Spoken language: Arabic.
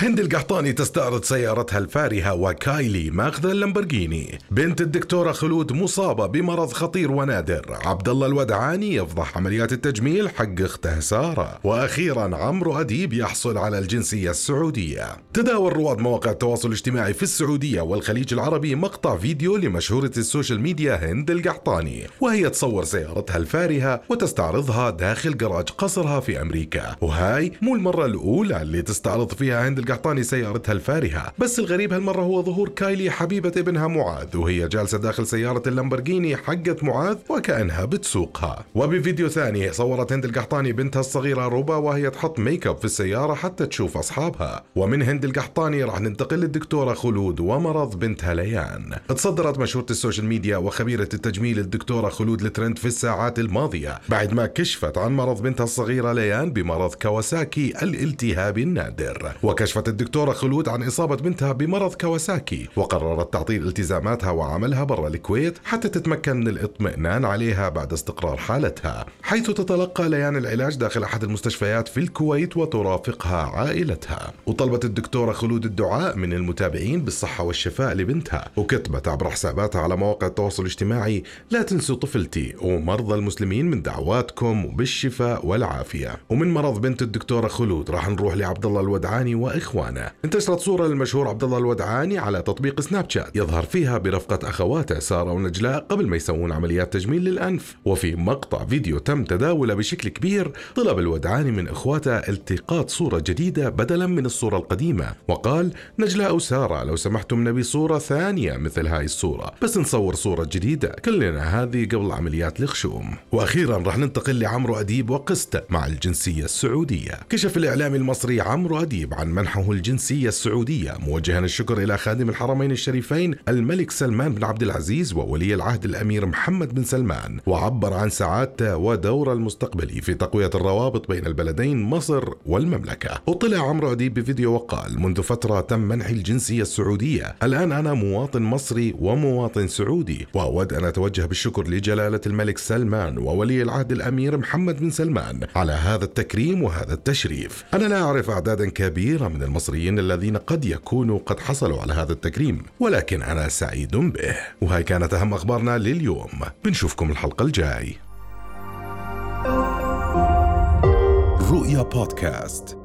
هند القحطاني تستعرض سيارتها الفارهة وكايلي ماخذة اللامبرجيني بنت الدكتورة خلود مصابة بمرض خطير ونادر. عبد الله الودعاني يفضح عمليات التجميل حق أخته سارة. وأخيرا عمرو أديب يحصل على الجنسية السعودية. تداول رواد مواقع التواصل الاجتماعي في السعودية والخليج العربي مقطع فيديو لمشهورة ال social media هند القحطاني. وهي تصور سيارتها الفارهة وتستعرضها داخل جراج قصرها في أمريكا. وهاي مو المرة الأولى اللي تستعرض فيها هند القحطاني سيارتها الفارهة. بس الغريب هالمرة هو ظهور كايلي حبيبة ابنها معاذ وهي جالسة داخل سيارة اللامبرجيني حقت معاذ وكأنها بتسوقها. وبفيديو ثاني صورت هند القحطاني بنتها الصغيرة روبا وهي تحط make up في السيارة حتى تشوف أصحابها. ومن هند القحطاني راح ننتقل للدكتورة خلود ومرض بنتها ليان. تصدرت مشهورة ال social media وخبيرة التجميل الدكتورة خلود الترند في الساعات الماضية. بعد ما كشفت عن مرض بنتها الصغيرة ليان بمرض كواساكي الالتهاب النادر. وكشفت كشفت الدكتورة خلود عن إصابة بنتها بمرض كواساكي وقررت تعطيل التزاماتها وعملها برا الكويت حتى تتمكن من الاطمئنان عليها بعد استقرار حالتها حيث تتلقى ليان العلاج داخل أحد المستشفيات في الكويت وترافقها عائلتها. وطلبت الدكتورة خلود الدعاء من المتابعين بالصحة والشفاء لبنتها وكتبت عبر حساباتها على مواقع التواصل الاجتماعي لا تنسوا طفلتي ومرضى المسلمين من دعواتكم بالشفاء والعافية ومن مرض بنت الدكتورة خلود راح نروح لعبد الله الودعاني وإخوانه. إخوانه. انتشرت صورة للمشهور عبد الله الودعاني على تطبيق سناب شات. يظهر فيها برفقة أخواته سارة ونجلاء قبل ما يسوون عمليات تجميل للأنف. وفي مقطع فيديو تم تداوله بشكل كبير طلب الودعاني من إخواته التقاط صورة جديدة بدلا من الصورة القديمة. وقال نجلاء وسارة لو سمحتم نبي صورة ثانية مثل هاي الصورة. بس نصور صورة جديدة. كلنا هذه قبل عمليات الخشوم. وأخيرا راح ننتقل لعمرو أديب وقصته مع الجنسية السعودية. كشف الإعلامي المصري عمرو أديب عن منحة منحه الجنسية السعودية. موجها الشكر إلى خادم الحرمين الشريفين الملك سلمان بن عبد العزيز وولي العهد الأمير محمد بن سلمان وعبر عن سعادته ودوره المستقبلي في تقوية الروابط بين البلدين مصر والمملكة. وطلع عمرو أديب بفيديو وقال منذ فترة تم منحي الجنسية السعودية الآن أنا مواطن مصري ومواطن سعودي. وأود أن أتوجه بالشكر لجلالة الملك سلمان وولي العهد الأمير محمد بن سلمان على هذا التكريم وهذا التشريف. أنا لا أعرف أعدادا كبيرة من المصريين الذين قد يكونوا قد حصلوا على هذا التكريم ولكن أنا سعيد به. وهاي كانت أهم أخبارنا لليوم. بنشوفكم الحلقة الجاي. رؤيا بودكاست.